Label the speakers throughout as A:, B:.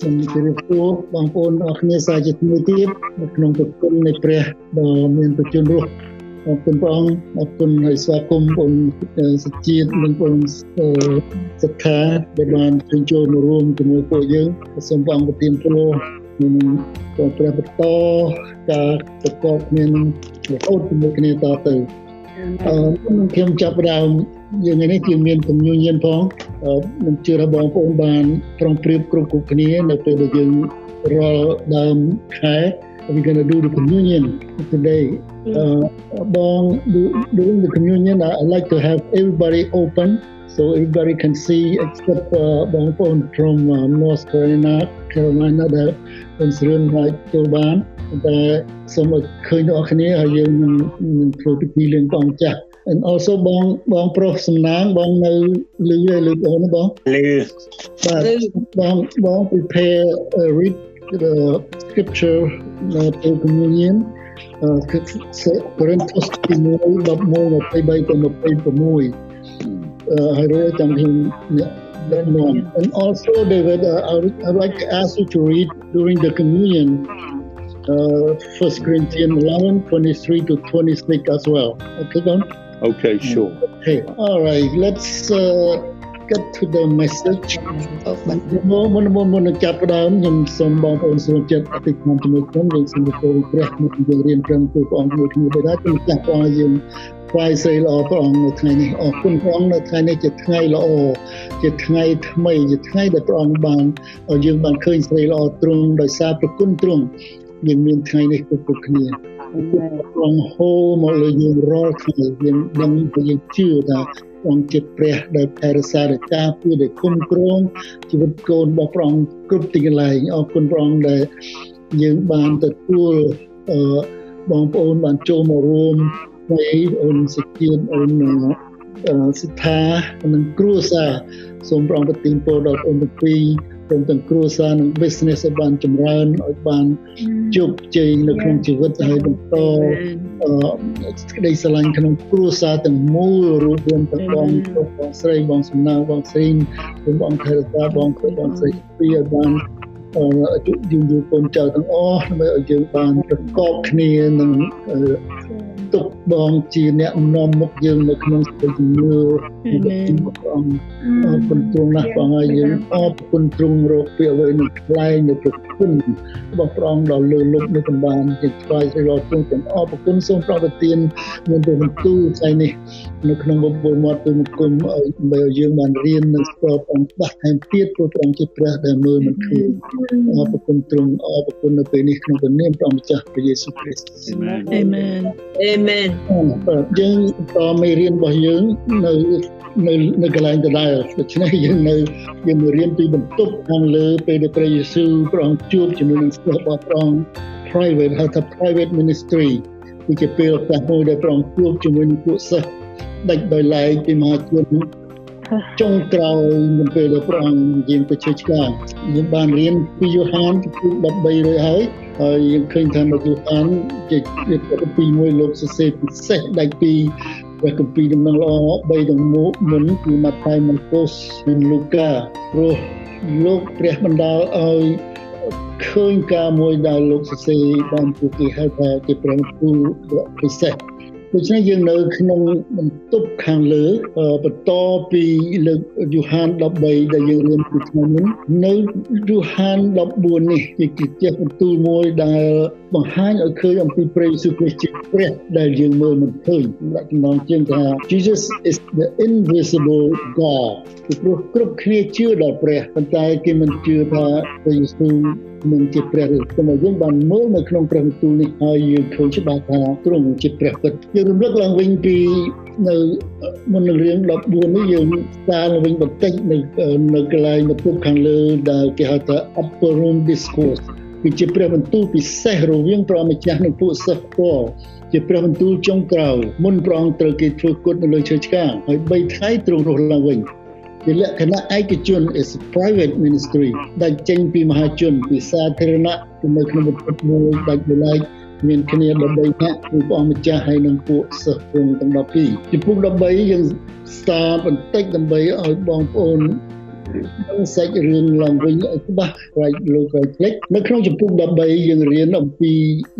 A: សូមជម្រាបសួរបងប្អូនអរគ្នាសាជាថ្មីទៀតនៅក្នុងប្រគុណនៃព្រះដ៏មានប្រជញ្ញរស់អរគុណព្រះអង្គអរគុណហើយស្វាគមន៍បងសុជាតិនិងបងសិក្ខាដែលបានជើញចូលមករួមជាមួយពួកយើងសូមព្រះអង្គប្រទានពរនឹងព្រះបន្តការប្រកបគ្នានឹងរហូតជាមួយគ្នាតទៅអឺខ្ញុំចាប់ផ្ដើម យើងនេះគឺមានគំនូញៀនផងនឹងជឿថាបងប្អូនបានប្រុងប្រៀបគ្រប់គ្រប់គ្នានៅពេលដែលយើងរាល់ដើមខែ we're going to do the communion today uh, bong during the communion I like to have everybody open so everybody can see except uh, bong pon from uh, North Carolina Carolina ដែលបងស្រឿនហើយចូលបានតែសូមឲ្យឃើញអ្នកគ្នាហើយយើងនឹងធ្វើពិធីលៀងបងចាស់ and also បងបងប្រុសសំណាងបងនៅលឺហើយលឺបងបង
B: លឺ
A: បាទបងបង prepare uh, read the scripture uh, to communion អឺគឺកូរិនថូសទី1 11 23ទៅ26អឺហើយរួចចាំខ្ញុំអ្នក that one. And also, David, uh, I would I'd like to ask you to read during the communion uh, 1 Corinthians 11, 23 to 26 as well. Okay, Don?
B: Okay, sure.
A: Okay, all right. Let's uh, get to the message. មុនមុនមុនមុនចាប់ផ្ដើមខ្ញុំសូមបងប្អូនស្រួលចិត្តអតិថិជនជាមួយខ្ញុំយើងសូមទទួលព្រះមុខយើងរៀនព្រមទូព្រះអង្គមួយគ្នាទៅដែរខ្ញុំចាស់ព្រះយើងថ្វាយសេរីល្អព្រះអង្គនៅថ្ងៃនេះអរគុណព្រះអង្គនៅថ្ងៃនេះជាថ្ងៃល្អជាថ្ងៃថ្មីជាថ្ងៃដែលព្រះអង្គបានឲ្យយើងបានឃើញសេរីល្អទ្រង់ដោយសារប្រគុណទ្រង់ យើងមានថ្ងៃនេះគ្រប់គ្នាព្រះហូរមកលើយើងរាល់ថ្ងៃយើងដឹងថាយើងជឿថាព្រះជាព្រះដែលថែរក្សារការពីដែលគុំគ្រងជីវិតកូនរបស់ព្រះអង្គគ្រប់ទីកន្លែងអរគុណព្រះអង្គដែលយើងបានទទួលអឺបងប្អូនបានចូលមករួមហើយអូនសិទ្ធិអូនសិដ្ឋានិងគ្រួសារសូមព្រះអង្គប្រទានពរដល់អូនទាំងពីរព្រមទាំងគ្រួសារនិង business ឲ្យបានចម្រើនឲ្យបានជោគជ័យនៅក្នុងជីវិតហើយបន្តអឺក្តីស្រឡាញ់ក្នុងគ្រួសារទាំងមូលរួមទាំងបងបងស្រីបងសំណាងបងស្រីបងថេរតាបងប្អូនបងស្រីពីឲ្យបានអឺយើងយូរកូនចៅទាំងអស់ដើម្បីឲ្យយើងបានប្រកបគ្នានឹង ទុកបងជាអ្នកនាំមុខយើងនៅក្នុងសេចក្តីជំនឿរបស់ព្រះអង្គអរគុណទ្រង់ណាស់ព្រះអង្គហើយយើងអរគុណទ្រង់រកពីអ្វីនឹងថ្លែងនៅប្រគុណរបស់ព្រះអង្គដល់លើលុបនៅកម្បានជាថ្វាយសេរីទ្រង់ទាំងអរគុណសូមប្រប្រទានមានទៅបន្ទូលថ្ងៃនេះនៅក្នុងបបួលមាត់ទូមគុំឲ្យយើងបានរៀននិងស្គាល់អង្គច្បាស់ថែមទៀតព្រោះព្រះអង្គជាព្រះដែលមើលមិនឃើញអរគុណទ្រង់អរគុណនៅពេលនេះក្នុងព្រះនាមព្រះម្ចាស់ព្រះយេស៊ូវគ្រីស្ទ
C: អាមែនអាមែន
A: បាទយើងតមេរៀនរបស់យើងនៅនៅនៅកន្លែងដដែលដូច្នេះយើងនៅយើងរៀនពីបន្ទប់ខាងលើពេលដែលព្រះយេស៊ូវព្រះអង្គជួបជាមួយនឹងសិស្សរបស់ព្រះអង្គ private ហៅថា private ministry គឺជាពេលឱកាសមួយដែលព្រះអង្គជួបជាមួយនឹងពួកសិស្សដាច់ដោយឡែកពីមហាជនចុងក្រោយមុនពេលដែលព្រះអង្គយាងទៅជឿឆ្កាងយើងបានរៀនពីយ៉ូហានទី13រួចហើយ ហើយយើងឃើញថានៅយូហានជាពីមួយលោកសរសេរពិសេសដាច់ពីព្រះគម្ពីរដំណឹងល្អ3ទាំងមុនគឺម៉ាថាយម៉ាកូសនិងលូកាព្រោះលោកព្រះបណ្ដាលឲ្យឃើញការមួយដែលលោកសរសេរបានពួកគេហៅថាជាព្រះគូពិសេស ដូច្នេះយើងនៅក្នុងបន្ទប់ខាងលើបន្តពីលើកយូហាន13ដែលយើងរៀនពីថ្ងៃមុននៅយូហាន14នេះជាជាបន្ទូលមួយដែលបង្ហាញឲ្យឃើញអំពីព្រះយេស៊ូវគ្រីស្ទជាព្រះដែលយើងមើលមិនឃើញដាក់ចំណងជើងថា Jesus is the invisible God ពីព្រោះគ្រប់គ្នាជឿដល់ព្រះប៉ុន្តែគេមិនជឿថាព្រះយេស៊ូវ នឹងជាព្រះឬតែយើងបានមើលនៅក្នុងព្រះបន្ទូលនេះហើយយើងឃើញច្បាស់ថាទ្រង់ជាព្រះពិតយើងរំលឹកឡើងវិញពីនៅមុននឹងរឿង14នេះយើងសារឡើងវិញបន្តិចនៅនៅកន្លែងបន្ទប់ខាងលើដែលគេហៅថា upper room discourse គឺជាព្រះបន្ទូលពិសេសរវាងព្រះម្ចាស់និងពួកសិស្សផ្ទាល់ជាព្រះបន្ទូលចុងក្រោយមុនព្រះអង្គត្រូវគេធ្វើគុតនៅលើឈើឆ្កាងហើយ3ថ្ងៃទ្រង់រស់ឡើងវិញ ជាលក្ខណៈឯកជន is private ministry ដែលចេញពីមហាជនពីសាធារណៈនៅក្នុងបន្ទប់មួយដាច់ដោយឡែកមានគ្នា13នាក់គឺព្រះអង្គម្ចាស់ហើយនិងពួកសិស្សពងទាំង12ចំពោះ13យើងស្ដារបន្តិចដើម្បីឲ្យបងប្អូននឹង សាច់រឿងឡើងវិញឲ្យច្បាស់រាយលោករាយផ្លេចនៅក្នុងចំពុក13យើងរៀនអំពី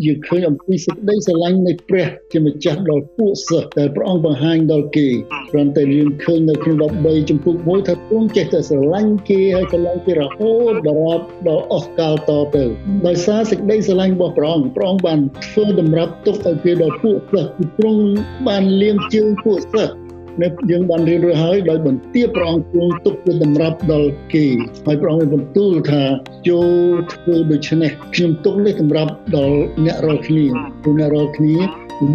A: យើងឃើញអំពីសេចក្តីស្រឡាញ់នៃព្រះជាម្ចាស់ដល់ពួកសិស្សដែលព្រះអង្គបង្ហាញដល់គេគ្រាន់តែយើងឃើញនៅក្នុង13ចំពុកមួយថាទ្រង់ចេះតែស្រឡាញ់គេហើយស្រឡាញ់គេរហូតដល់ដល់អស់កាលតទៅដោយសារសេចក្តីស្រឡាញ់របស់ព្រះអង្គព្រះអង្គបានធ្វើតម្រាប់ទុកឲ្យគេដល់ពួកសិស្សទ្រង់បានលៀងជើងពួកសិស្ស នៅយើងបានរៀនរួចហើយដោយបន្ទាបព្រះអង្គទ្រង់ទុកជាតម្រាប់ដល់គេហើយព្រះអង្គបានបន្ទូលថាចូលធ្វើដូច្នេះខ្ញុំទុកនេះសម្រាប់ដល់អ្នករាល់គ្នាព្រោះអ្នករាល់គ្នា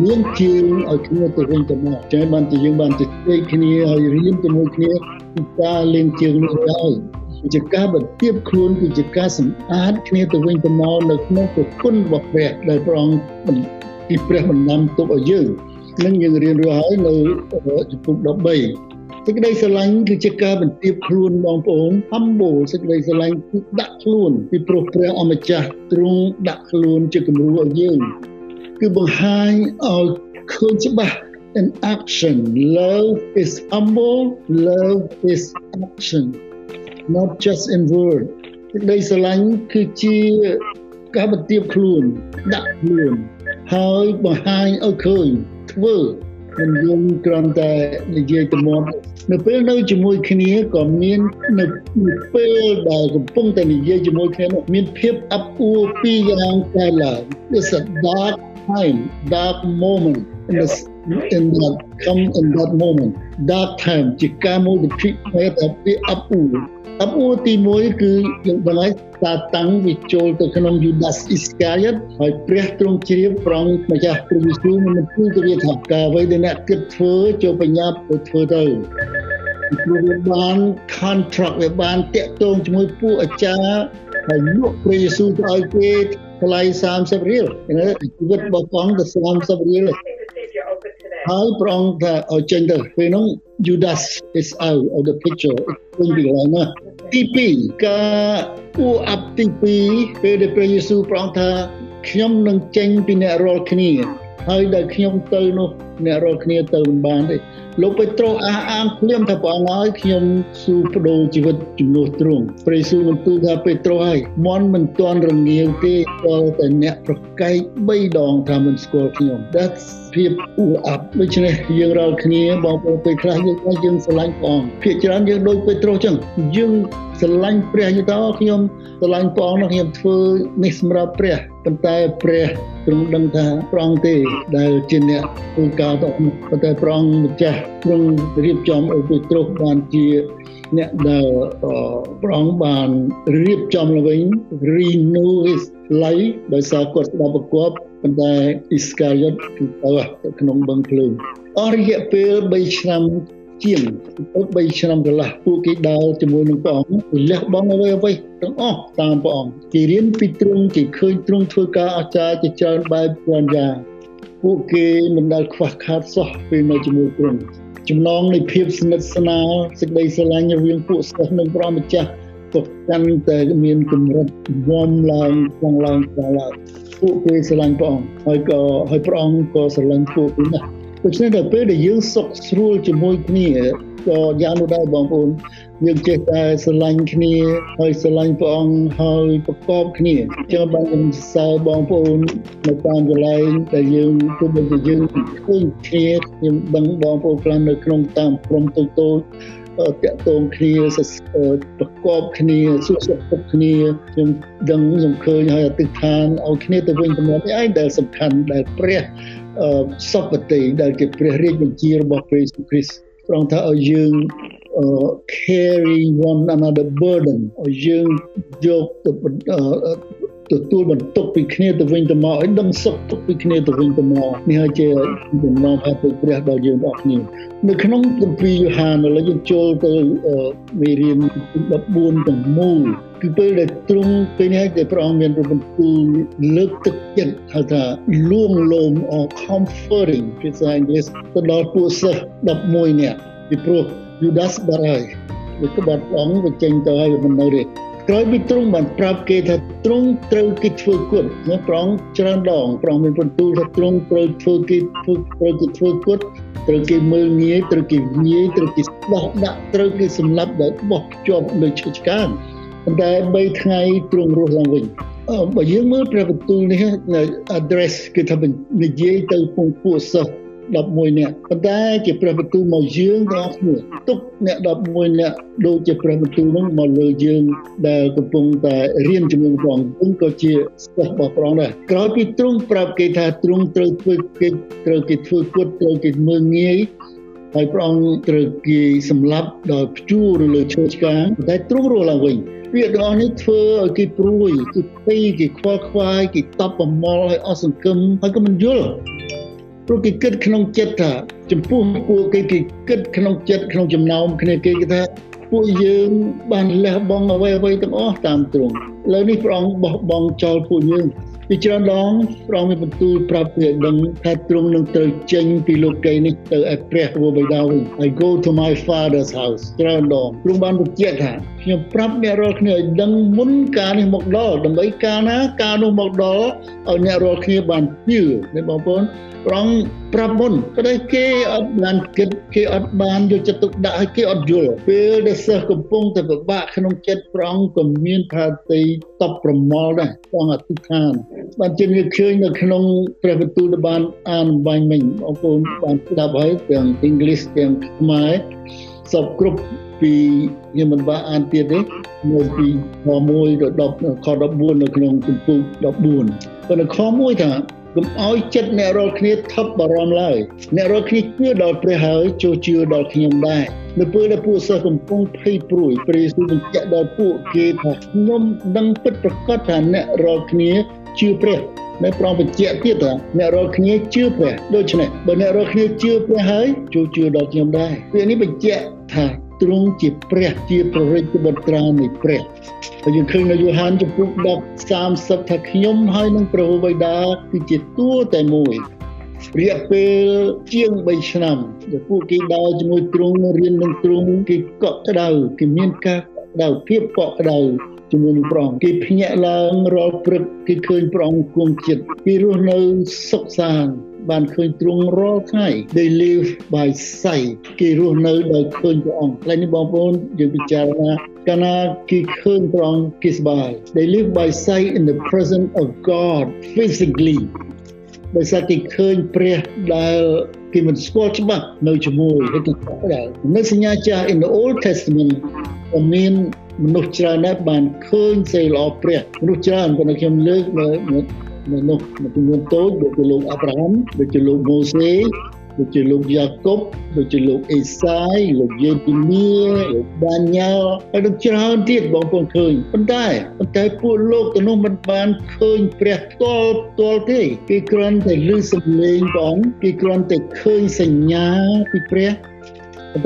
A: មានជើងឲ្យគ្នាទៅវិញទៅមកចឹងបានជាយើងបានជជែកគ្នាហើយរៀនជាមួយគ្នាពីការលេងជើងនេះហើយជាការបន្ទាបខ្លួនគឺជាការសម្អាតគ្នាទៅវិញទៅមកនៅក្នុងប្រគុណរបស់ព្រះដែលព្រះអង្គពីព្រះបណ្ដាំទុកឲ្យយើង នឹងយើងរៀនរួចហើយនៅចំពុក13សេចក្តីស្រឡាញ់គឺជាការបន្ទាបខ្លួនបងប្អូន humble សេចក្តីស្រឡាញ់គឺដាក់ខ្លួនពីព្រោះព្រះអម្ចាស់ទ្រង់ដាក់ខ្លួនជាគំរូឲ្យយើងគឺបង្ហាញឲ្យឃើញច្បាស់ in action love is humble love is action not just in word សេចក្តីស្រឡាញ់គឺជាការបន្ទាបខ្លួនដាក់ខ្លួនហើយបង្ហាញឲ្យឃើញ ធ្វើមិនយើងគ្រាន់តែនិយាយទៅមកនៅពេលនៅជាមួយគ្នាក៏មាននៅពេលដែលកំពុងតែនិយាយជាមួយគ្នាមានភាពអាប់អួរពីរយ៉ាងកើតឡើង It's a dark time dark moment in the in that come in that moment dark time ជាការមួយដែលភិកមែនតែពីអាប់អួរអាប់អួរទី1គឺយើងដឹងហើយសាតាំងវាចូលទៅក្នុង Judas Iscariot ហើយព្រះទ្រង់ជ្រាបប្រងម្ចាស់ព្រះយេស៊ូវមិនគូទៅវាថាការអ្វីដែលអ្នកគិតធ្វើចូលបញ្ញាទៅធ្វើទៅព្រោះវាបាន contract វាបានតាក់ទងជាមួយពួកអាចារ្យហើយលក់ព្រះយេស៊ូវទៅឲ្យគេថ្លៃ30រៀលជីវិតរបស់ផងទៅ30រៀល ហើយប្រងថាឲ្យចេញទៅពេលនោះ Judas is out of the picture វិញពីឡើយណាទី2ការពួរអាប់ទី2ពេលដែលព្រះយេស៊ូវប្រងថាខ្ញុំនឹងចេញពីអ្នករាល់គ្នាហើយដែលខ្ញុំទៅនោះអ្នករាល់គ្នាទៅមិនបានទេលោកពេត្រុសអះអាងភ្លាមថាព្រះអង្គហើយខ្ញុំស៊ូបដូរជីវិតជំនួសទ្រង់ព្រះយេស៊ូវបានទូលថាពេត្រុសហើយមន់មិនទាន់រងាវទេដល់តែអ្នកប្រកែក3ដងថាមិនស្គាល់ខ្ញុំ That's ភាពអ៊ូអាប់ដូច្នេះយើងរាល់គ្នាបងប្អូនពេលខ្លះយើងថាយើងស្រឡាញ់ព្រះអង្គភាគច្រើនយើងដូចពេត្រុសចឹងយើងស្រឡាញ់ព្រះយេតោខ្ញុំស្រឡាញ់ព្រះអង្គខ្ញុំធ្វើនេះសម្រាប់ព្រះប៉ុន្តែព្រះទ្រង់ដឹងថាព្រះអង្គទេដែលជាអ្នកធ្វើការទៅប៉ុន្តែព្រះអង្គម្ចាស់ទ្រង់រៀបចំឲ្យពេត្រុសបានជាអ្នកដែលព្រះអង្គបានរៀបចំឡើងវិញ renew his life ដោយសារគាត់ស្ដាប់ប្រកបប៉ុន្តែ Iscariot គឺទៅក្នុងបឹងភ្លើងអស់រយៈពេល3ឆ្នាំជាងទៅ3ឆ្នាំកន្លះពួកគេដើរជាមួយនឹងព្រះអង្គលះបង់អ្វីអ្វីទាំងអស់តាមព្រះអង្គគេរៀនពីទ្រង់គេឃើញទ្រង់ធ្វើការអស្ចារ្យជាច្រើនបែបច្រើនយ៉ាង ពួកគេមិនដែលខ្វះខាតសោះពេលនៅជាមួយទ្រង់ចំណងនៃភាពស្និទ្ធស្នាលសេចក្តីស្រឡាញ់រវាងពួកសិស្សនិងព្រះម្ចាស់ក៏កាន់តែមានកម្រិតវំឡើងខ្លាំងឡើងខ្លាំងឡើងពួកគេស្រឡាញ់ព្រះអង្គហើយក៏ហើយព្រះអង្គក៏ស្រឡាញ់ពួកគេណាស់ដូច្នេះដល់ពេលដែលយើងសុខស្រួលជាមួយគ្នា ក៏យ៉ាងនោះដែរបងប្អូនយើងចេះតែស្រឡាញ់គ្នាហើយស្រឡាញ់ព្រះអង្គហើយប្រកបគ្នាចឹងបានខ្ញុំសើបងប្អូននៅតាមកន្លែងដែលយើងទោះបីជាយើងឃើញគ្នាខ្ញុំដឹងបងប្អូនខ្លះនៅក្នុងតាមក្រុមតូចតូចតាក់ទងគ្នាប្រកបគ្នាសួរសុខទុក្ខគ្នាខ្ញុំដឹងខ្ញុំឃើញហើយអតិថានឲ្យគ្នាទៅវិញទៅមកនេះឯងដែលសំខាន់ដែលព្រះសពតិដែលជាព្រះរាជបញ្ជារបស់ព្រះយេស៊ូវគ្រីស្ទ ត្រង់ថាឲ្យយើង carry one another burden ឲ្យយើងយកទៅទទួលបន្ទុកពីគ្នាទៅវិញទៅមកឲ្យដឹងសុខទុក្ខពីគ្នាទៅវិញទៅមកនេះហើយជាបំណងផែនព្រះដល់យើងទាំងអស់គ្នានៅក្នុងគម្ពីរយ៉ូហានឥឡូវយើងចូលទៅមេរៀន14ទាំងមូល គឺពេលដែលទ្រង់ពេលនេះដែលព្រះអង្គមានប្របន្ទូលលើកទឹកចិត្តហៅថាលួងលោម or comforting ភាសាអង់គ្លេសទៅដល់ពួកសិស្ស11នាក់ពីព្រោះ Judas បាត់ហើយវាក្បត់ព្រះអង្គបញ្ចេញទៅហើយមិននៅទេក្រោយពីទ្រង់បានប្រាប់គេថាទ្រង់ត្រូវគេធ្វើគុតណាប្រងច្រើនដងប្រងមានបន្ទូលថាទ្រង់ត្រូវធ្វើគេធ្វើត្រូវគេធ្វើគុតត្រូវគេមើលងាយត្រូវគេងាយត្រូវគេស្បោះដាក់ត្រូវគេសម្លាប់ដោយបោះជាប់លើឈើឆ្កាង ប៉ុន្តែ3ថ្ងៃទ្រង់រស់ឡើងវិញបើយើងមើលព្រះបន្ទូលនេះ address គឺថានិយាយទៅពងពួកសិស្ស11នាក់ប៉ុន្តែជាព្រះបន្ទូលមកយើងទាំងអស់គ្នាទុកអ្នក11នាក់ដូចជាព្រះបន្ទូលនោះមកលើយើងដែលកំពុងតែរៀនជាមួយព្រះអង្គក៏ជាសិស្សរបស់ព្រះអង្គដែរក្រោយពីទ្រង់ប្រាប់គេថាទ្រង់ត្រូវធ្វើគេត្រូវគេធ្វើគុតត្រូវគេមើងងាយហើយព្រះអង្គត្រូវគេសម្លាប់ដោយព្យួរនៅលើឈើឆ្កាងតែទ្រង់រស់ឡើងវិញ វាទាំងអស់នេះធ្វើឲ្យគេព្រួយគេពីគេខ្វល់ខ្វាយគេតបប្រមល់ឲ្យអស់សង្ឃឹមហើយក៏មិនយល់ព្រោះគេគិតក្នុងចិត្តថាចំពោះពួកគេគេគិតក្នុងចិត្តក្នុងចំណោមគ្នាគេគេថាពួកយើងបានលះបង់អ្វីអ្វីទាំងអស់តាមទ្រង់ឥឡូវនេះព្រះអង្គបោះបង់ចោលពួកយើង ពីច្រើនដងព្រះអង្គមានបន្ទូលប្រាប់ពីដឹងថាទ្រង់នឹងត្រូវចេញពីលោកីនេះទៅឯព្រះវរបិតាវិញ I go to my father's house ច្រើនដងទ្រង់បានបញ្ជាក់ថាខ្ញុំប្រាប់អ្នករាល់គ្នាឲ្យដឹងមុនការនេះមកដល់ដើម្បីការណាការនោះមកដល់ឲ្យអ្នករាល់គ្នាបានជឿណាបងប្អូនប្រងប្រាប់មុនប៉ុន្តែគេអត់បានគិតគេអត់បានយកចិត្តទុកដាក់ឲ្យគេអត់យល់ពេលដែលសិស្សកំពុងតែពិបាកក្នុងចិត្តប្រងក៏មានផាទីតបប្រមល់ដែរបងអធិដ្ឋាន បានជាវាឃើញនៅក្នុងព្រះបន្ទូលដែលបានអានបាញ់មិញបងប្អូនបានស្ដាប់ហើយទាំងអង់គ្លេសទាំងខ្មែរសពគ្រប់ពីខ្ញុំមិនបានអានទៀតទេនៅពីខ1ដល់10ខ14នៅក្នុងជំពូក14ប៉ុន្តែខ1ថាកុំឲ្យចិត្តអ្នករាល់គ្នាថប់បារម្ភឡើយអ្នករាល់គ្នាជឿដល់ព្រះហើយចូលជឿដល់ខ្ញុំដែរនៅពេលដែលពួកសិស្សកំពុងភ័យព្រួយព្រះយេស៊ូវបញ្ជាក់ដល់ពួកគេថាខ្ញុំដឹងពិតប្រាកដថាអ្នករាល់គ្នា ជឿព្រះនៅប្រងបញ្ជាក់ទៀតថាអ្នករាល់គ្នាជឿព្រះដូច្នេះបើអ្នករាល់គ្នាជឿព្រះហើយចូលជឿដល់ខ្ញុំដែរពេលនេះបញ្ជាក់ថាទ្រង់ជាព្រះជាព្រះរាជបុត្រានៃព្រះហើយយើងឃើញនៅយូហានចំពុក10 30ថាខ្ញុំហើយនឹងព្រះបិតាគឺជាតួតែមួយរយៈពេលជាង3ឆ្នាំដែលពួកគេដើរជាមួយទ្រង់រៀននឹងទ្រង់គេកក់ក្ដៅគេមានការកក់ក្ដៅភាពកក់ក្ដៅ ជាមួយនឹងព្រះអង្គគេភ្ញាក់ឡើងរាល់ព្រឹកគេឃើញព្រះអង្គគង់ចិត្តគេរស់នៅសុខសាន្តបានឃើញទ្រង់រាល់ថ្ងៃ they live by sight គេរស់នៅដោយឃើញព្រះអង្គហើយនេះបងប្អូនយើងពិចារណាកាលណាគេឃើញព្រះអង្គគេសប្បាយ they live by sight in the presence of God physically ដោយសារគេឃើញព្រះដែលគេមិនស្គាល់ច្បាស់នៅជាមួយហើយគេកក់ដែរនៅសញ្ញាចាស់ in the Old Testament ក៏មាន មនុស្សច្រើនណាស់បានឃើញសេចល្អព្រះមនុស្សច្រើនប៉ុន្តែខ្ញុំលើកនៅនោះមួយចំនួនតូចដូចជាលោកអាប់រ៉ាហាំដូចជាលោកម៉ូសេដូចជាលោកយ៉ាកុបដូចជាលោកអេសាយលោកយេពីនីលោកដានីយ៉ែលហើយដូចច្រើនទៀតបងប្អូនឃើញប៉ុន្តែប៉ុន្តែពួកលោកទៅនោះមិនបានឃើញព្រះផ្ទាល់ផ្ទាល់ទេគេគ្រាន់តែឮសំឡេងបងគេគ្រាន់តែឃើញសញ្ញាពីព្រះ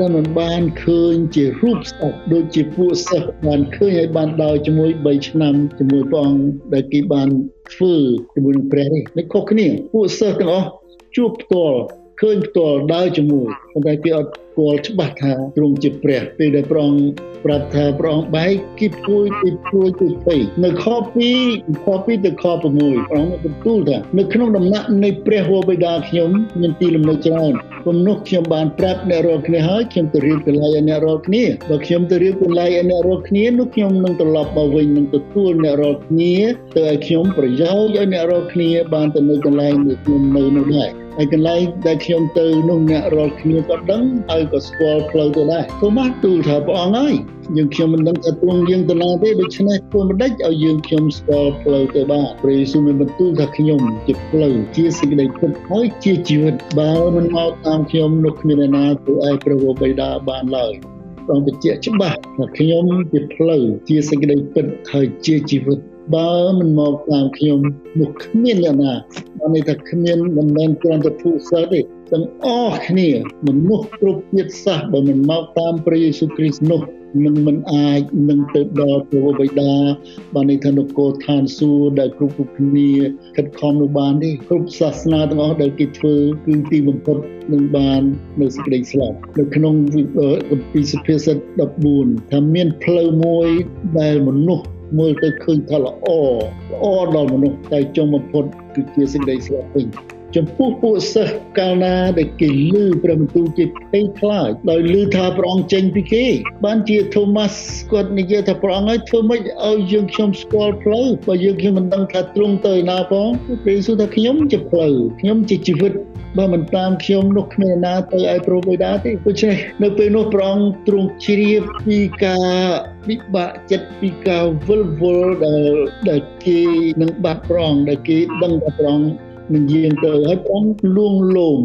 A: តែមិនបានឃើញជារូបស្អប់ដូចជាពួកសិស្សបានឃើញឲ្យបានដល់ជាមួយ3ឆ្នាំជាមួយព្រះអង្គដែលគេបានធ្វើជាមួយនឹងព្រះនេះនេះខុសគ្នាពួកសិស្សទាំងអស់ជួបផ្ទាល់ ឃើញផ្ទាល់ដើរជាមួយប៉ុន្តែគេអត់ស្គាល់ច្បាស់ថាទ្រង់ជាព្រះពេលដែលព្រះអង្គប្រាប់ថាព្រះអង្គបែកគីពួយគីពួយគីពេនៅខ2ខ2ទៅខ6ព្រះអង្គបន្ទូលថានៅក្នុងដំណាក់នៃព្រះវរបិតាខ្ញុំមានទីលំនៅច្រើនគំនុះខ្ញុំបានប្រាប់អ្នករាល់គ្នាហើយខ្ញុំទៅរៀបកន្លែងឲ្យអ្នករាល់គ្នាបើខ្ញុំទៅរៀបកន្លែងឲ្យអ្នករាល់គ្នានោះខ្ញុំនឹងត្រឡប់មកវិញនឹងទទួលអ្នករាល់គ្នាទៅឲ្យខ្ញុំប្រយោជន៍ឲ្យអ្នករាល់គ្នាបានទៅនៅកន្លែងដែលខ្ញុំនៅនោះដែរ ហើយកន្លែងដែលខ្ញុំទៅនោះអ្នករាល់គ្នាក៏ដឹងហើយក៏ស្គាល់ផ្លូវទៅដែរព្រោះមកទូលថាព្រះអង្គហើយយើងខ្ញុំមិនដឹងថាទ្រង់យើងទៅណាទេដូច្នេះធ្វើមិនដេចឲ្យយើងខ្ញុំស្គាល់ផ្លូវទៅបានព្រះយេស៊ូវមានបន្ទូលថាខ្ញុំជាផ្លូវជាសេចក្តីពិតហើយជាជីវិតបើមិនមកតាមខ្ញុំនោះគ្មានអ្នកណាទៅឯព្រះវរបិតាបានឡើយព្រះអង្គបញ្ជាក់ច្បាស់ថាខ្ញុំជាផ្លូវជាសេចក្តីពិតហើយជាជីវិតបើមិនមកតាមខ្ញុំនោះគ្មានអ្នកណា បានន័យថាគ្មានមិនមែនគ្រាន់តែពួកសិស្សទេទាំងអស់គ្នាមនុស្សគ្រប់ជាតិសាសន៍បើមិនមកតាមព្រះយេស៊ូវគ្រីស្ទនោះនឹងមិនអាចនឹងទៅដល់ព្រះបិតាបានន័យថានគរឋានសួគ៌ដែលគ្រប់គ្រប់គ្នាខិតខំនោះបានទេគ្រប់សាសនាទាំងអស់ដែលគេធ្វើគឺទីបំផុតនឹងបាននៅសេចក្តីស្លាប់នៅក្នុងគម្ពីរសុភាសិត14ថាមានផ្លូវមួយដែលមនុស្សមើលទៅឃើញថាល្អល្អដល់មនុស្សតែចុងបំផុត គឺជាសេចក្តីស្លាប់វិញ ចំពោះពួកសិស្សកាលណាដែលគេលឺព្រះបន្ទូលគេភ័យខ្លាចដោយលឺថាព្រះអង្គចេញពីគេបានជា Thomas គាត់និយាយថាព្រះអង្គឲ្យធ្វើម៉េចឲ្យយើងខ្ញុំស្គាល់ផ្លូវបើយើងខ្ញុំមិនដឹងថាទ្រង់ទៅណាផងព្រះយេស៊ូវថាខ្ញុំជាផ្លូវខ្ញុំជាជីវិតបើមិនតាមខ្ញុំនោះគ្មានណាទៅឲ្យប្រវេដាទេដូច្នេះនៅពេលនោះព្រះអង្គទ្រង់ជ្រាបពីការវិបាកចិត្តពីការវិលវល់ដែលដែលគេនឹងបាត់ប្រងដែលគេដឹងថាប្រង នឹងយាងទៅហើយព្រះអង្គលួងលោម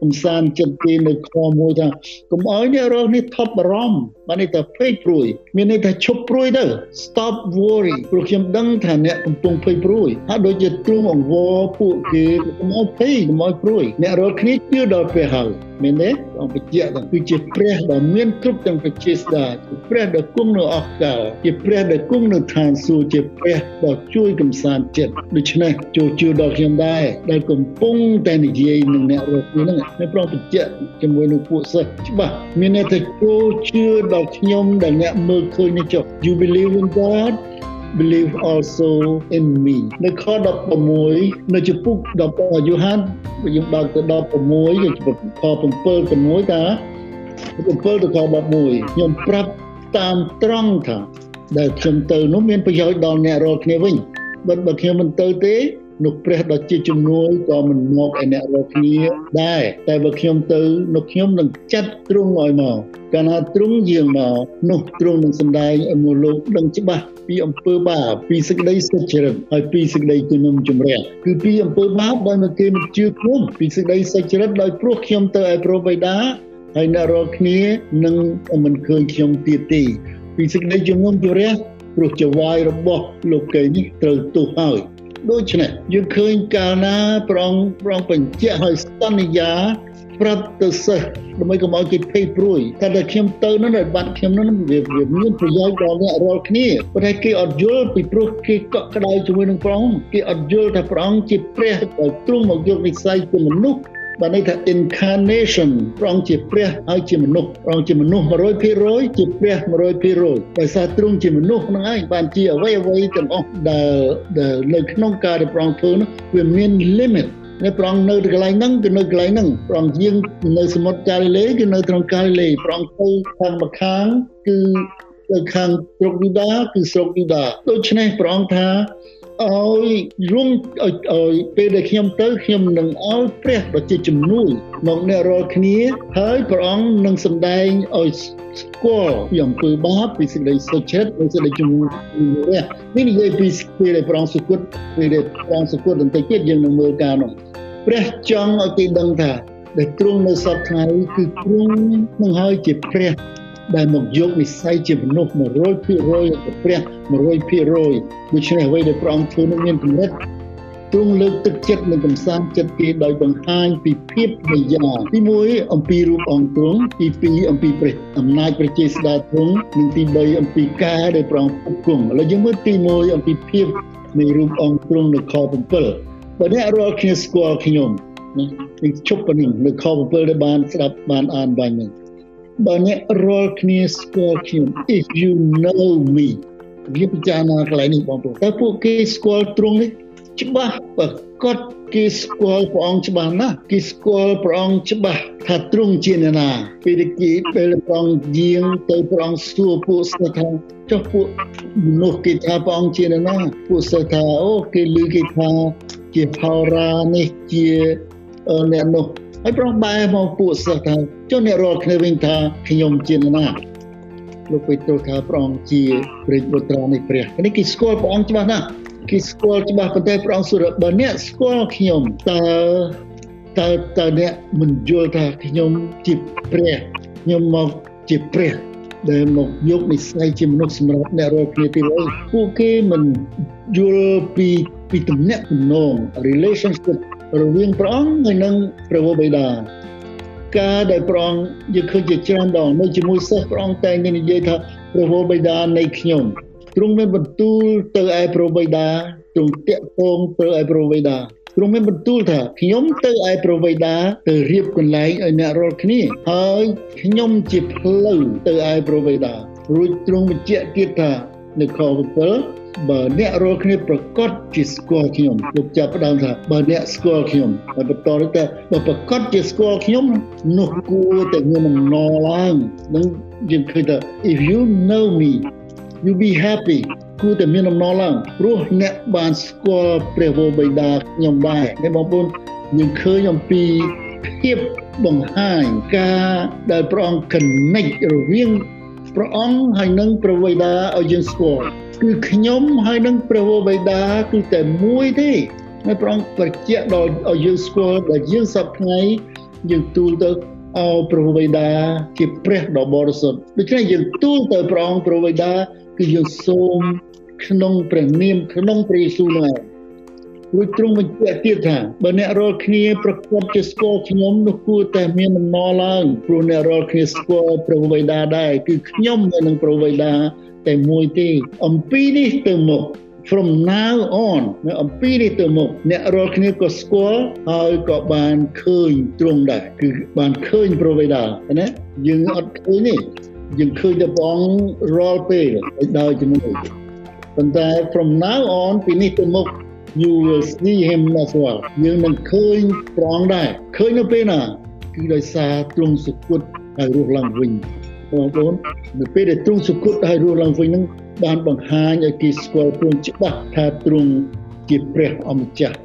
A: កំសាន្តចិត្តគេនៅខមួយថាកុំអោយអ្នករស់នេះថប់បារម្ភ បានន័យថាភ័យព្រួយមានន័យថាឈប់ព្រួយទៅ stop worry ព្រោះខ្ញុំដឹងថាអ្នកកំពុងភ័យព្រួយហើយដូចជាទ្រង់អង្វរពួកគេកុំអោយភ័យកុំអោយព្រួយអ្នករស់គ្នាជឿដល់ព្រះហើយមែនទេអង្គបញ្ជាក់ថាគឺជាព្រះដ៏មានគ្រប់ទាំងប្រជាស្ដាជាព្រះដ៏គង់នៅអស់កលជាព្រះដែលគង់នៅឋានសួគ៌ជាព្រះដ៏ជួយកំសាន្តចិត្តដូច្នេះចូលជឿដល់ខ្ញុំដែរដែលកំពុងតែនិយាយនឹងអ្នករស់គ្នាហ្នឹងហើយប្រងបញ្ជាក់ជាមួយនឹងពួកសិស្សច្បាស់មានន័យថាចូលជឿដល់ខ្ញុំដែលអ្នកមើលឃើញនេះចុះ you believe in God believe also in me នៅខ16នៅចំពុក10យូហានយើងបើកទៅ16យើងចំពុកខ7 6ថា7ទៅខ11ខ្ញុំប្រាប់តាមត្រង់ថាដែលខ្ញុំទៅនោះមានប្រយោជន៍ដល់អ្នករាល់គ្នាវិញបើបើខ្ញុំមិនទៅទេ នោះព្រះដ៏ជាជំនួយក៏មិនមកឲ្យអ្នករាល់គ្នាដែរតែបើខ្ញុំទៅនោះខ្ញុំនឹងចាត់ទ្រង់ឲ្យមកកាលណាទ្រង់យាងមកនោះទ្រង់នឹងសម្ដែងឲ្យមនុស្សលោកដឹងច្បាស់ពីអំពើបាបពីសេចក្តីសុចរិតហើយពីសេចក្តីជំនុំជម្រះគឺពីអំពើបាបដោយមកគេមិនជឿខ្ញុំពីសេចក្តីសុចរិតដោយព្រោះខ្ញុំទៅឲ្យប្រវេដាហើយអ្នករាល់គ្នានឹងមិនឃើញខ្ញុំទៀតទេពីសេចក្តីជំនុំជម្រះព្រោះចវាយរបស់លោកីនេះត្រូវទោសហើយ ដូច្នេះយើងឃើញកាលណាប្រងប្រងបញ្ជាក់ឲ្យសន្យាប្រាប់ទៅសិស្សដើម្បីកុំឲ្យគេភ័យព្រួយតែតែខ្ញុំទៅនោះឲ្យបាត់ខ្ញុំនោះវាវាមានប្រយោជន៍ដល់អ្នករាល់គ្នាប៉ុន្តែគេអត់យល់ពីព្រោះគេកក់ក្ដៅជាមួយនឹងព្រះអង្គគេអត់យល់ថាព្រះអង្គជាព្រះដែលទ្រង់មកយកនិស្ស័យជាមនុស្ស បានន័យថា incarnation ព្រះអង្គជាព្រះហើយជាមនុស្សព្រះអង្គជាមនុស្ស100%ជាព្រះ100%ដោយសារទ្រង់ជាមនុស្សហ្នឹងឯងបានជាអ្វីអ្វីទាំងអស់ដែលដែលនៅក្នុងការដែលព្រះអង្គធ្វើនោះវាមាន limit នៅប្រងនៅកន្លែងហ្នឹងគឺនៅកន្លែងហ្នឹងប្រងយើងនៅសមុទ្រកាលីលេគឺនៅត្រង់កាលីលេប្រងទៅខាងម្ខាងគឺទៅខាងស្រុកយូដាគឺស្រុកយូដាដូច្នេះប្រងថា ឲ្យរំឲ្យពេលដែលខ្ញុំទៅខ្ញុំនឹងឲ្យព្រះដ៏ជាជំនួយមកអ្នករាល់គ្នាហើយព្រះអង្គនឹងសម្ដែងឲ្យស្គាល់ពីអំពើបាបពីសេចក្តីសុចរិតពីសេចក្តីជំនួយនេះនិយាយពីពេលដែលព្រះអង្គសុគតពេលដែលព្រះអង្គសុគតបន្តិចទៀតយើងនឹងមើលការនោះព្រះចង់ឲ្យគេដឹងថាដែលទ្រង់នៅសពថ្ងៃគឺទ្រង់នឹងហើយជាព្រះ ដែលមកយកវិស័យជាមនុស្ស100%ទៅព្រះ100%ដូច្នេះអ្វីដែលព្រះអង្គធ្វើនឹងមានកម្រិតទ្រង់លើកទឹកចិត្តនិងកំសាន្តចិត្តគេដោយបង្ហាញពីភាពប្រយាទី1អំពីរូបអង្គទ្រង់ទី2អំពីព្រះអំណាចប្រជាស្ដាទ្រង់និងទី3អំពីការដែលព្រះអង្គពុកគង់ឥឡូវយើងមើលទី1អំពីភាពនៃរូបអង្គទ្រង់នៅខ7បើអ្នករាល់គ្នាស្គាល់ខ្ញុំណានេះជប់ប៉ុណ្ណឹងនៅខ7ដែលបានស្ដាប់បានអានបាញ់ហ្នឹង បើអ្នករាល់គ្នាស្គាល់ខ្ញុំ if you know me វាពិចារណាកន្លែងនេះបងប្អូនតើពួកគេស្គាល់ទ្រង់នេះច្បាស់បើគាត់គេស្គាល់ព្រះអង្គច្បាស់ណាស់គេស្គាល់ព្រះអង្គច្បាស់ថាទ្រង់ជាអ្នកណាពេលគេពេលព្រះអង្គយាងទៅព្រះអង្គសួរពួកសិស្សថាចុះពួកមនុស្សគេថាព្រះអង្គជាអ្នកណាពួកសិស្សថាអូគេឮគេថាជាហោរានេះជាអ្នកនោះ ហើយប្រងបែរមកពួកសិស្សថាចុះអ្នករាល់គ្នាវិញថាខ្ញុំជាណាលោកពេត្រុសថាព្រះអង្គជាព្រះបុត្រានៃព្រះនេះគេស្គាល់ព្រះអង្គច្បាស់ណាស់គេស្គាល់ច្បាស់ប៉ុន្តែព្រះអង្គសួរបើអ្នកស្គាល់ខ្ញុំតើតើតើអ្នកមិនយល់ថាខ្ញុំជាព្រះខ្ញុំមកជាព្រះដែលមកយកនិស្ស័យជាមនុស្សសម្រាប់អ្នករាល់គ្នាទីវិញពួកគេមិនយល់ពីពីទំនាក់ទំនង relationship រវាងព្រះអង្គហើយនិងព្រះវរបិតាការដែលព្រះអង្គយើងឃើញជាច្រើនដងនៅជាមួយសិស្សព្រះអង្គតែងនិយាយថាព្រះវរបិតានៃខ្ញុំទ្រង់មានបន្ទូលទៅឯព្រះវរបិតាទ្រង់តាក់ទងទៅឯព្រះវរបិតាទ្រង់មានបន្ទូលថាខ្ញុំទៅឯព្រះវេដាទៅរៀបកន្លែងឲ្យអ្នករាល់គ្នាហើយខ្ញុំជាផ្លូវទៅឯព្រះវេដារួចទ្រង់បញ្ជាក់ទៀតថានៅខ7 បើអ្នករាល់គ្នាប្រកាសជាស្គាល់ខ្ញុំលោកចាប់ផ្ដើមថាបើអ្នកស្គាល់ខ្ញុំហើយបន្តទៅបើប្រកាសជាស្គាល់ខ្ញុំនោះគួរតែមានអំណរឡើងនឹងយើងឃើញថា if you know me you be happy គួរតែមានអំណរឡើងព្រោះអ្នកបានស្គាល់ព្រះវរបិតាខ្ញុំដែរអ្នកបងប្អូនយើងឃើញអំពីភាពបង្ហាញការដែលព្រះអង្គ connect រវាងព្រះអង្គហើយនឹងព្រះវេដាឲ្យយើងស្គាល់ គឺខ្ញុំហើយនឹងព្រះវេដាគឺតែមួយទេហើយព្រះអង្គបញ្ជាក់ដល់ឲ្យយើងស្គាល់ដែលយើងសប្ថ្ងៃយើងទូលទៅអោព្រះវេដាជាព្រះដ៏បរិសុទ្ធដូច្នេះយើងទូលទៅព្រះអង្គព្រះវេដាគឺយើងសូមក្នុងព្រះនាមក្នុងព្រះយេស៊ូវនោះរួចទ្រង់បញ្ជាក់ទៀតថាបើអ្នករាល់គ្នាប្រកបជាស្គាល់ខ្ញុំនោះគួរតែមានអំណរឡើងព្រោះអ្នករាល់គ្នាស្គាល់ព្រះវេដាដែរគឺខ្ញុំនិងព្រះវេដា តែមួយទេអំពីនេះទៅមុខ from now on នៅអំពីនេះទៅមុខអ្នករាល់គ្នាក៏ស្គាល់ហើយក៏បានឃើញទ្រង់ដែរគឺបានឃើញព្រះវេដាណាយើងអត់ឃើញទេយើងឃើញតែព្រះអង្គរាល់ពេលដោយជាមួយប៉ុន្តែ from now on ពីនេះទៅមុខ you will see him as well យើងនឹងឃើញព្រះអង្គដែរឃើញនៅពេលណាគឺដោយសារទ្រង់សុគតហើយរស់ឡើងវិញ បងប្អូននៅពេលដែលទ្រង់សុគតហើយរស់ឡើងវិញនឹងបានបង្ហាញឲ្យគេស្គាល់ទ្រង់ច្បាស់ថាទ្រង់ជាព្រះអម្ចាស់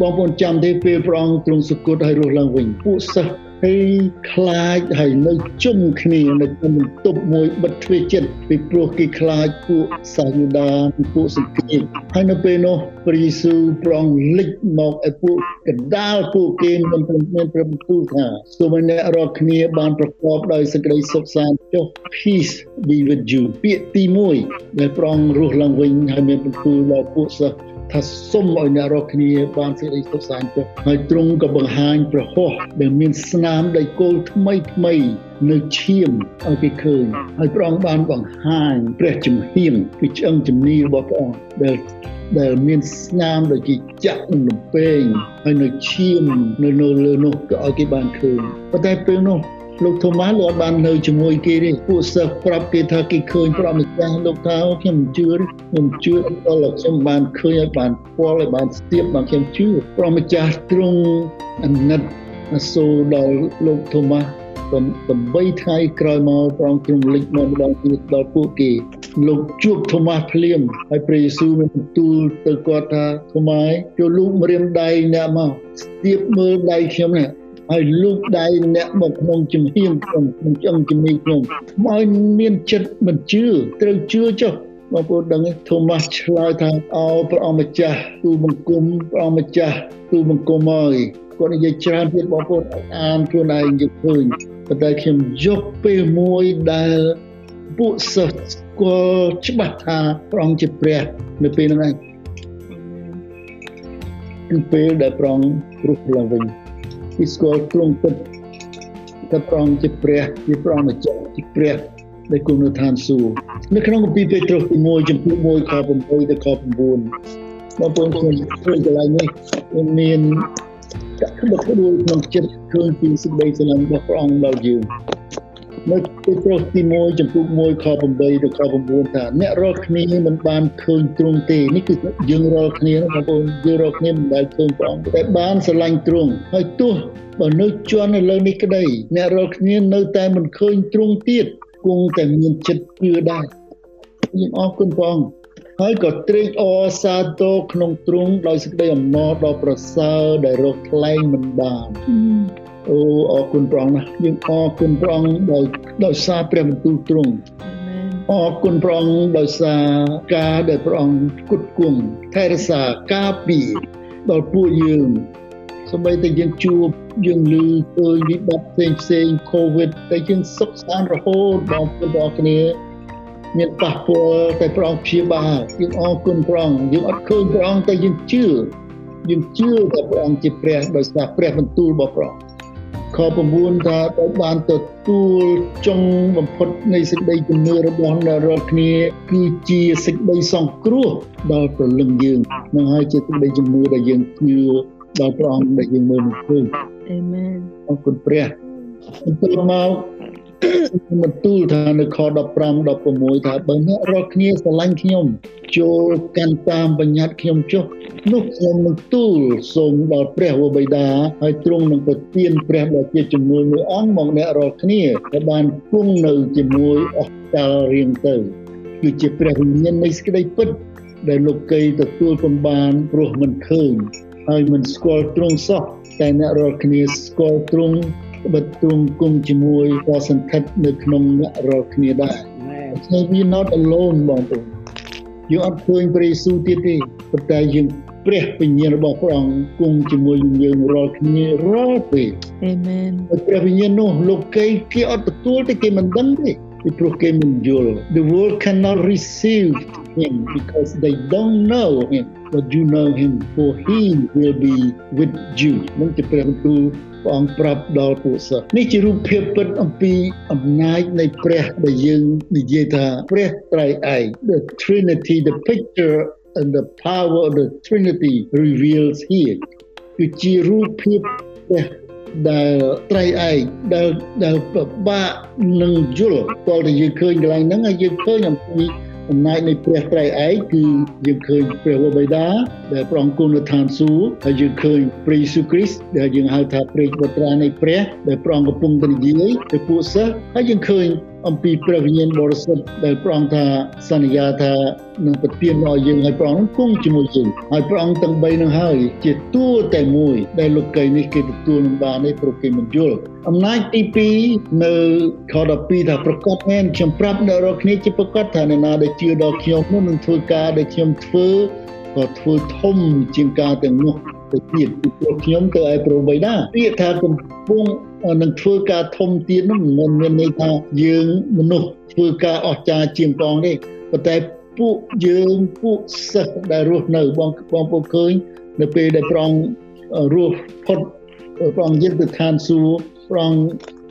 A: បងប្អូនចាំទេពេលព្រះអង្គទ្រង់សុគតហើយរស់ឡើងវិញពួកសិស្ស ហើយខ្លាចហើយនៅជុំគ្នានៅក្នុងបន្ទប់មួយបិទទ្វារចិត្តពីព្រោះគេខ្លាចពួកសាយូដាពួកសង្គ្រាមហើយនៅពេលនោះព្រះយេស៊ូវប្រងលិចមកឲ្យពួកកណ្ដាលពួកគេមិនព្រមមានព្រះបន្ទូលថាសូមអ្នករាល់គ្នាបានប្រកបដោយសេចក្តីសុខសាន្តចុះ peace be with you ពាក្យទី1ដែលប្រងរស់ឡើងវិញហើយមានបន្ទូលដល់ពួកសិស្ស ថាសុំឲ្យអ្នករាល់គ្នាបានសេចក្តីសុខសាន្តចុះហើយទ្រង់ក៏បង្ហាញប្រហោះដែលមានស្នាមដីគោលថ្មីថ្មីនៅឈាមឲ្យគេឃើញហើយព្រះអង្គបានបង្ហាញព្រះជំហានគឺឆ្អឹងជំនីរបស់ព្រះអង្គដែលដែលមានស្នាមដូចជាចាក់នឹងលំពេងហើយនៅឈាមនៅលើនោះក៏ឲ្យគេបានឃើញប៉ុន្តែពេលនោះ លោកថូម៉ាលោកបាននៅជាមួយគេទេពួកសិស្សប្រាប់គេថាគេឃើញព្រះម្ចាស់លោកថាខ្ញុំជឿខ្ញុំជឿអត់ដល់ខ្ញុំបានឃើញឲ្យបានស្គាល់ឲ្យបានស្ទាបបានខ្ញុំជឿព្រះម្ចាស់ទ្រង់អាណិតអាសូរដល់លោកថូម៉ា8ថ្ងៃក្រោយមកព្រះអង្គទ្រង់លេចមកម្ដងទៀតដល់ពួកគេលោកជួបថូម៉ាស់ភ្លាមហើយព្រះយេស៊ូវបានបន្ទូលទៅគាត់ថាថូម៉ាស់ចូលលូកម្រាមដៃអ្នកមកស្ទាបមើលដៃខ្ញុំនេះ ហើយលូកដៃអ្នកមកក្នុងជំហានក្នុងក្នុងចង្ជំនីខ្ញុំមកមានចិត្តមិនជឿត្រូវជឿចុះបងប្អូនដឹងថូម៉ាស់ឆ្លើយថាអោព្រះអង្គម្ចាស់ទូបង្គំព្រះអង្គម្ចាស់ទូបង្គំហើយគាត់និយាយច្រើនទៀតបងប្អូនអានខ្លួនឯងយល់ឃើញប៉ុន្តែខ្ញុំយកពេលមួយដែលពួកសិស្សស្គាល់ច្បាស់ថាព្រះអង្គជាព្រះនៅពេលហ្នឹងឯងគឺពេលដែលព្រះអង្គរស់ឡើងវិញ ពីស្គាល់ទ្រង់ពិតថាព្រះអង្គជាព្រះជាព្រះម្ចាស់ជាព្រះដែលគង់នៅឋានសួគ៌នៅក្នុងគម្ពីរពេត្រុសទី1ចំពោះ1ខ8ដល់ខ9បងប្អូនខ្ញុំឃើញកន្លែងនេះមានកាក់ក្បឹកក្បួលក្នុងចិត្តឃើញពីសេចក្តីស្រឡាញ់របស់ព្រះអង្គដល់យើង នៅពេត្រុសទី1ចំពោះ1ខ8ដល់ខ9ថាអ្នករាល់គ្នាមិនបានឃើញទ្រង់ទេនេះគឺយើងរាល់គ្នាបងប្អូនយើងរាល់គ្នាមិនដែលឃើញព្រះអង្គតែបានស្រឡាញ់ទ្រង់ហើយទោះបើនៅជន់នៅលើនេះក្តីអ្នករាល់គ្នានៅតែមិនឃើញទ្រង់ទៀតគង់តែមានចិត្តជឿដែរខ្ញុំអរគុណព្រះអង្គហើយក៏ត្រេកអរសាទរក្នុងទ្រង់ដោយសេចក្តីអំណរដ៏ប្រសើរដែលរកថ្លែងមិនបាន អូអរគុណព្រះអង្គណាស់យើងអរគុណព្រះអង្គដោយដោយសារព្រះបន្ទូលទ្រង់អរគុណព្រះអង្គដោយសារការដែលព្រះអង្គគត់គង់ថែរក្សាការពារដល់ពួកយើងសម្បីតែយើងជួបយើងឮឃើញវិបត្តិផ្សេងផ្សេង COVID តែយើងសុខសាន្តរហូតបងប្អូនទាំងគ្នាមានប៉ះពាល់តែព្រះអង្គព្យាបាលយើងអរគុណព្រះអង្គយើងអត់ឃើញព្រះអង្គតែយើងជឿយើងជឿថាព្រះអង្គជាព្រះដោយសារព្រះបន្ទូលរបស់ព្រះអង្គ ខ9ថាដោយបានទទួលចុងបំផុតនៃសេចក្តីជំនឿរបស់អ្នករាល់គ្នាគឺជាសេចក្តីសង្គ្រោះដល់ព្រលឹងយើងនឹងហើយជាសេចក្តីជំនឿដែលយើងជឿដល់ព្រះអង្គដែលយើងមើលមិនឃើញ
C: អាមែន
A: អរគុណព្រះបន្ទាប់មក បន្ទូលថានៅខ15 16ថាបើអ្នករាល់គ្នាស្រឡាញ់ខ្ញុំចូលកាន់តាមបញ្ញត្តិខ្ញុំចុះនោះខ្ញុំនឹងទូលសូមដល់ព្រះវរបិតាហើយទ្រង់នឹងប្រទានព្រះដ៏ជាជំនួយមួយអង្គមកអ្នករាល់គ្នាដែលបានគង់នៅជាមួយអស់កលរៀងទៅគឺជាព្រះវិញ្ញាណនៃសេចក្តីពិតដែលលោកីទទួលពំបានព្រោះមិនឃើញហើយមិនស្គាល់ទ្រង់សោះតែអ្នករាល់គ្នាស្គាល់ទ្រង់ បិទទ្រង់គុំជាមួយក៏សន្ធិដ្ឋនៅក្នុងអ្នករាល់គ្នាដែរ So we not alone បងប្អូនយើងអត់ឃើញព្រះយេស៊ូវទៀតទេប៉ុន្តែយើងព្រះវិញ្ញាណរបស់ព្រះអង្គគង់ជាមួយយើងរាល់គ្នារាល់ពេល
C: Amen
A: ព្រះវិញ្ញាណនោះលោកគេគេអត់ទទួលទេគេមិនដឹងទេពីព្រោះគេមិនយល់ The world cannot receive him because they don't know him but you know him for he will be with you នឹងជាព្រះបន្ទូល ព្រះអង្គប្រាប់ដល់ពួកសិស្សនេះជារូបភាពពិតអំពីអំណាចនៃព្រះដែលយើងនិយាយថាព្រះត្រៃឯក the trinity the picture and the power of the trinity reveals here គឺជារូបភាពព្រះដែលត្រៃឯកដែលដែលពិបាកនឹងយល់តើយើងឃើញកន្លែងហ្នឹងហើយយើងឃើញអំពី អំណាចនៃព្រះត្រៃឯកគឺយើងឃើញព្រះវរបិតាដែលប្រងគុណឋានសួគ៌ហើយយើងឃើញព្រះយេស៊ូវគ្រីស្ទដែលយើងហៅថាព្រះបុត្រានៃព្រះដែលប្រងកំពុងតែនិយាយទៅពួកសិស្សហើយយើងឃើញអំពីព្រះវិញ្ញាណបរិសុទ្ធដែលព្រះអង្គថាសន្យាថានឹងប្រទានឲ្យយើងឲ្យព្រះអង្គនឹងគង់ជាមួយយើងហើយព្រះអង្គទាំង3នឹងហើយជាតួតែមួយដែលលោកីនេះគេទទួលនឹងបាននេះព្រោះគេមិនយល់អំណាចទី2នៅខ12ថាប្រកាសមែនខ្ញុំប្រាប់អ្នករាល់គ្នាជាប្រកាសថាអ្នកណាដែលជឿដល់ខ្ញុំនោះនឹងធ្វើការដែលខ្ញុំធ្វើក៏ធ្វើធំជាងការទាំងនោះ ទៅទៀតពីព្រោះខ្ញុំទៅឯប្របីណាពាក្យថាកំពុងនឹងធ្វើការធំទៀតនោះមិនមានន័យថាយើងមនុស្សធ្វើការអស្ចារ្យជាងបងទេប៉ុន្តែពួកយើងពួកសិស្សដែលរស់នៅបងបងពុកឃើញនៅពេលដែលប្រងរស់ផុតប្រងយើងទៅឋានសួគ៌ប្រង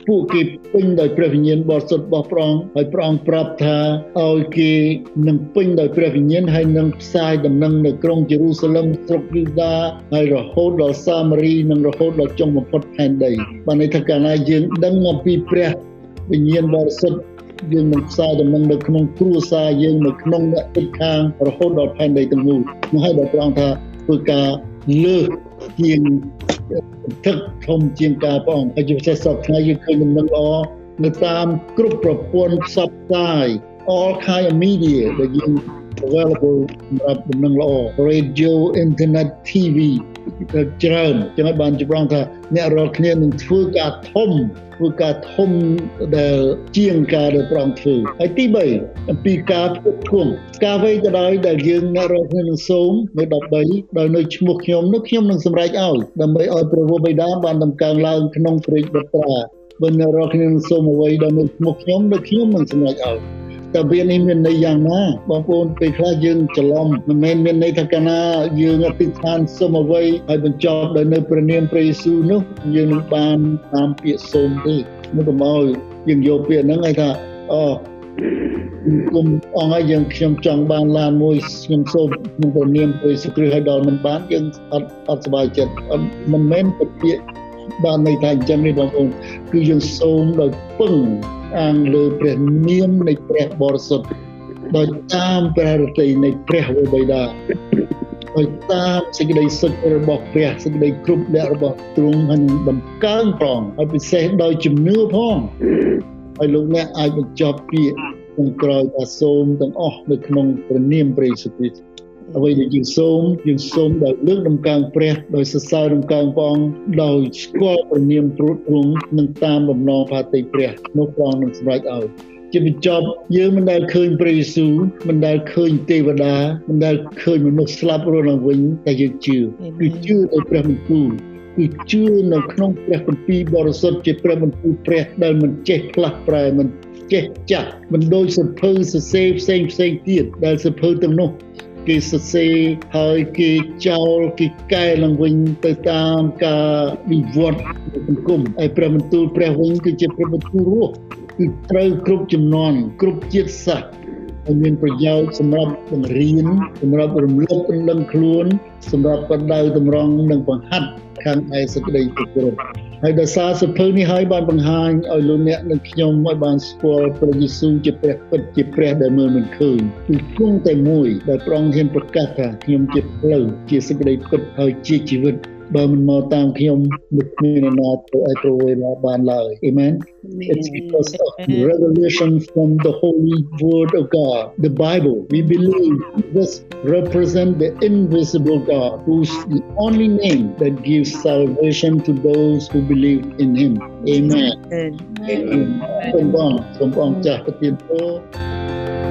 A: ពួកគេពេញដោយព្រះវិញ្ញាណបរិសុទ្ធរបស់ព្រះអង្គហើយព្រះអង្គប្រាប់ថាឲ្យគេនឹងពេញដោយព្រះវិញ្ញាណហើយនឹងផ្សាយដំណឹងនៅក្រុងយេរូសាឡឹមស្រុកយូដាហើយរហូតដល់សាមារីនិងរហូតដល់ចុងបំផុតផែនដីបានន័យថាកាលណាយើងដឹងអំពីព្រះវិញ្ញាណបរិសុទ្ធយើងនឹងផ្សាយដំណឹងនៅក្នុងគ្រួសារយើងនៅក្នុងអ្នកជិតខាងរហូតដល់ផែនដីទាំងមូលនោះហើយដល់ព្រះអង្គថាធ្វើការលើកជាង ទឹកធំជាងការព្រះអង្គហើយជាពិសេសសពថ្ងៃយើងឃើញដំណឹងល្អនៅតាមគ្រប់ប្រព័ន្ធផ្សព្វផ្សាយ all kind of media ដែលយើង available សម្រាប់ដំណឹងល្អ radio internet TV ក៏ ច្រើនចឹងហើយបានចម្រងថាអ្នករាល់គ្នានឹងធ្វើការធំធ្វើការធំដែលជាងការដែលប្រងធ្វើហើយទី3អំពីការផ្គត់ផ្គង់ការវេក៏ដោយដែលយើងអ្នករាល់គ្នានឹងសូមនៅ13ដោយនៅឈ្មោះខ្ញុំនោះខ្ញុំនឹងសម្រេចឲ្យដើម្បីឲ្យព្រះវរបិតាបានដំកើងឡើងក្នុងព្រះបុត្រាបើអ្នករាល់គ្នានឹងសូមអ្វីដោយនៅឈ្មោះខ្ញុំនោះខ្ញុំនឹងសម្រេចឲ្យ តើវានេះមានន័យយ៉ាងណាបងប្អូនពេលខ្លះយើងច្រឡំមិនមែនមានន័យថាកាលណាយើងអធិដ្ឋានសូមអ្វីហើយបញ្ចប់ដោយនៅព្រះនាមព្រះយេស៊ូវនោះយើងនឹងបានតាមពាក្យសូមទេមកទៅមកយើងយកពាក្យហ្នឹងឲ្យថាអូគុំអងឲ្យយើងខ្ញុំចង់បានឡានមួយខ្ញុំសូមក្នុងព្រះនាមព្រះយេស៊ូវគ្រីស្ទឲ្យដល់មិនបានយើងអត់អត់សប្បាយចិត្តមិនមែនពាក្យបានន័យថាអញ្ចឹងនេះបងប្អូនគឺយើងសូមដោយពឹង អាងលើព្រះនាមនៃព្រះបរិសុទ្ធដោយតាមព្រះរតីនៃព្រះវរបិតាដោយតាមសេចក្តីសុខរបស់ព្រះសេចក្តីគ្រប់លក្ខរបស់ទ្រង់ហើយនឹងដំកើងផងហើយពិសេសដោយជំនឿផងហើយលោកអ្នកអាចបញ្ចប់ពាក្យក្នុងក្រោយថាសូមទាំងអស់នៅក្នុងព្រះនាមព្រះយេស៊ូវគ្រីស្ទ អ្វីដែលយើងសូមយើងសូមដោយលើកដំកើងព្រះដោយសរសើរដំកើងព្រះអង្គដោយស្គាល់ព្រះនាមទ្រង់ទ្រង់និងតាមបំណងផាតីព្រះនោះព្រះអង្គនឹងសម្រេចឲ្យជាបញ្ចប់យើងមិនដែលឃើញព្រះយេស៊ូវមិនដែលឃើញទេវតាមិនដែលឃើញមនុស្សស្លាប់រស់ឡើងវិញតែយើងជឿគឺជឿដោយព្រះបន្ទូលគឺជឿនៅក្នុងព្រះគម្ពីរបរិសុទ្ធជាព្រះបន្ទូលព្រះដែលមិនចេះផ្លាស់ប្រែមិនចេះចាស់មិនដូចសភៅសរសេរផ្សេងផ្សេងទៀតដែលសភៅទាំងនោះ គេសរសេរហើយគេចោលគេកែឡើងវិញទៅតាមការវិវត្តសង្គមហើយព្រះបន្ទូលព្រះវិញគឺជាព្រះបន្ទូលរស់គឺត្រូវគ្រប់ចំនួនគ្រប់ជាតិសាសន៍ហើយមានប្រយោជន៍សម្រាប់បង្រៀនសម្រាប់រំលឹកដឹងខ្លួន សម្រាប់បដៅតម្រង់និងបង្ហាត់ខាងឯសេចក្តីគោរព ហើយដោយសារសភៅនេះហើយបានបង្ហាញឲ្យលោកអ្នកនិងខ្ញុំឲ្យបានស្គាល់ព្រះយេស៊ូវជាព្រះពិតជាព្រះដែលមើលមិនឃើញគឺគង់តែមួយដែលព្រះអង្គហ៊ានប្រកាសថាខ្ញុំជាផ្លូវជាសេចក្តីពិតហើយជាជីវិត បើមិនមកតាមខ្ញុំមិនមានអ្នកណាទៅឲ្យប្រវេលាបានឡើយ Amen It's because of the revelation from the holy word of God the Bible we believe this represent the invisible God who's the only name that gives salvation to those who believe in him Amen Amen សូមបងសូមបងចាស់ប្រទានពរ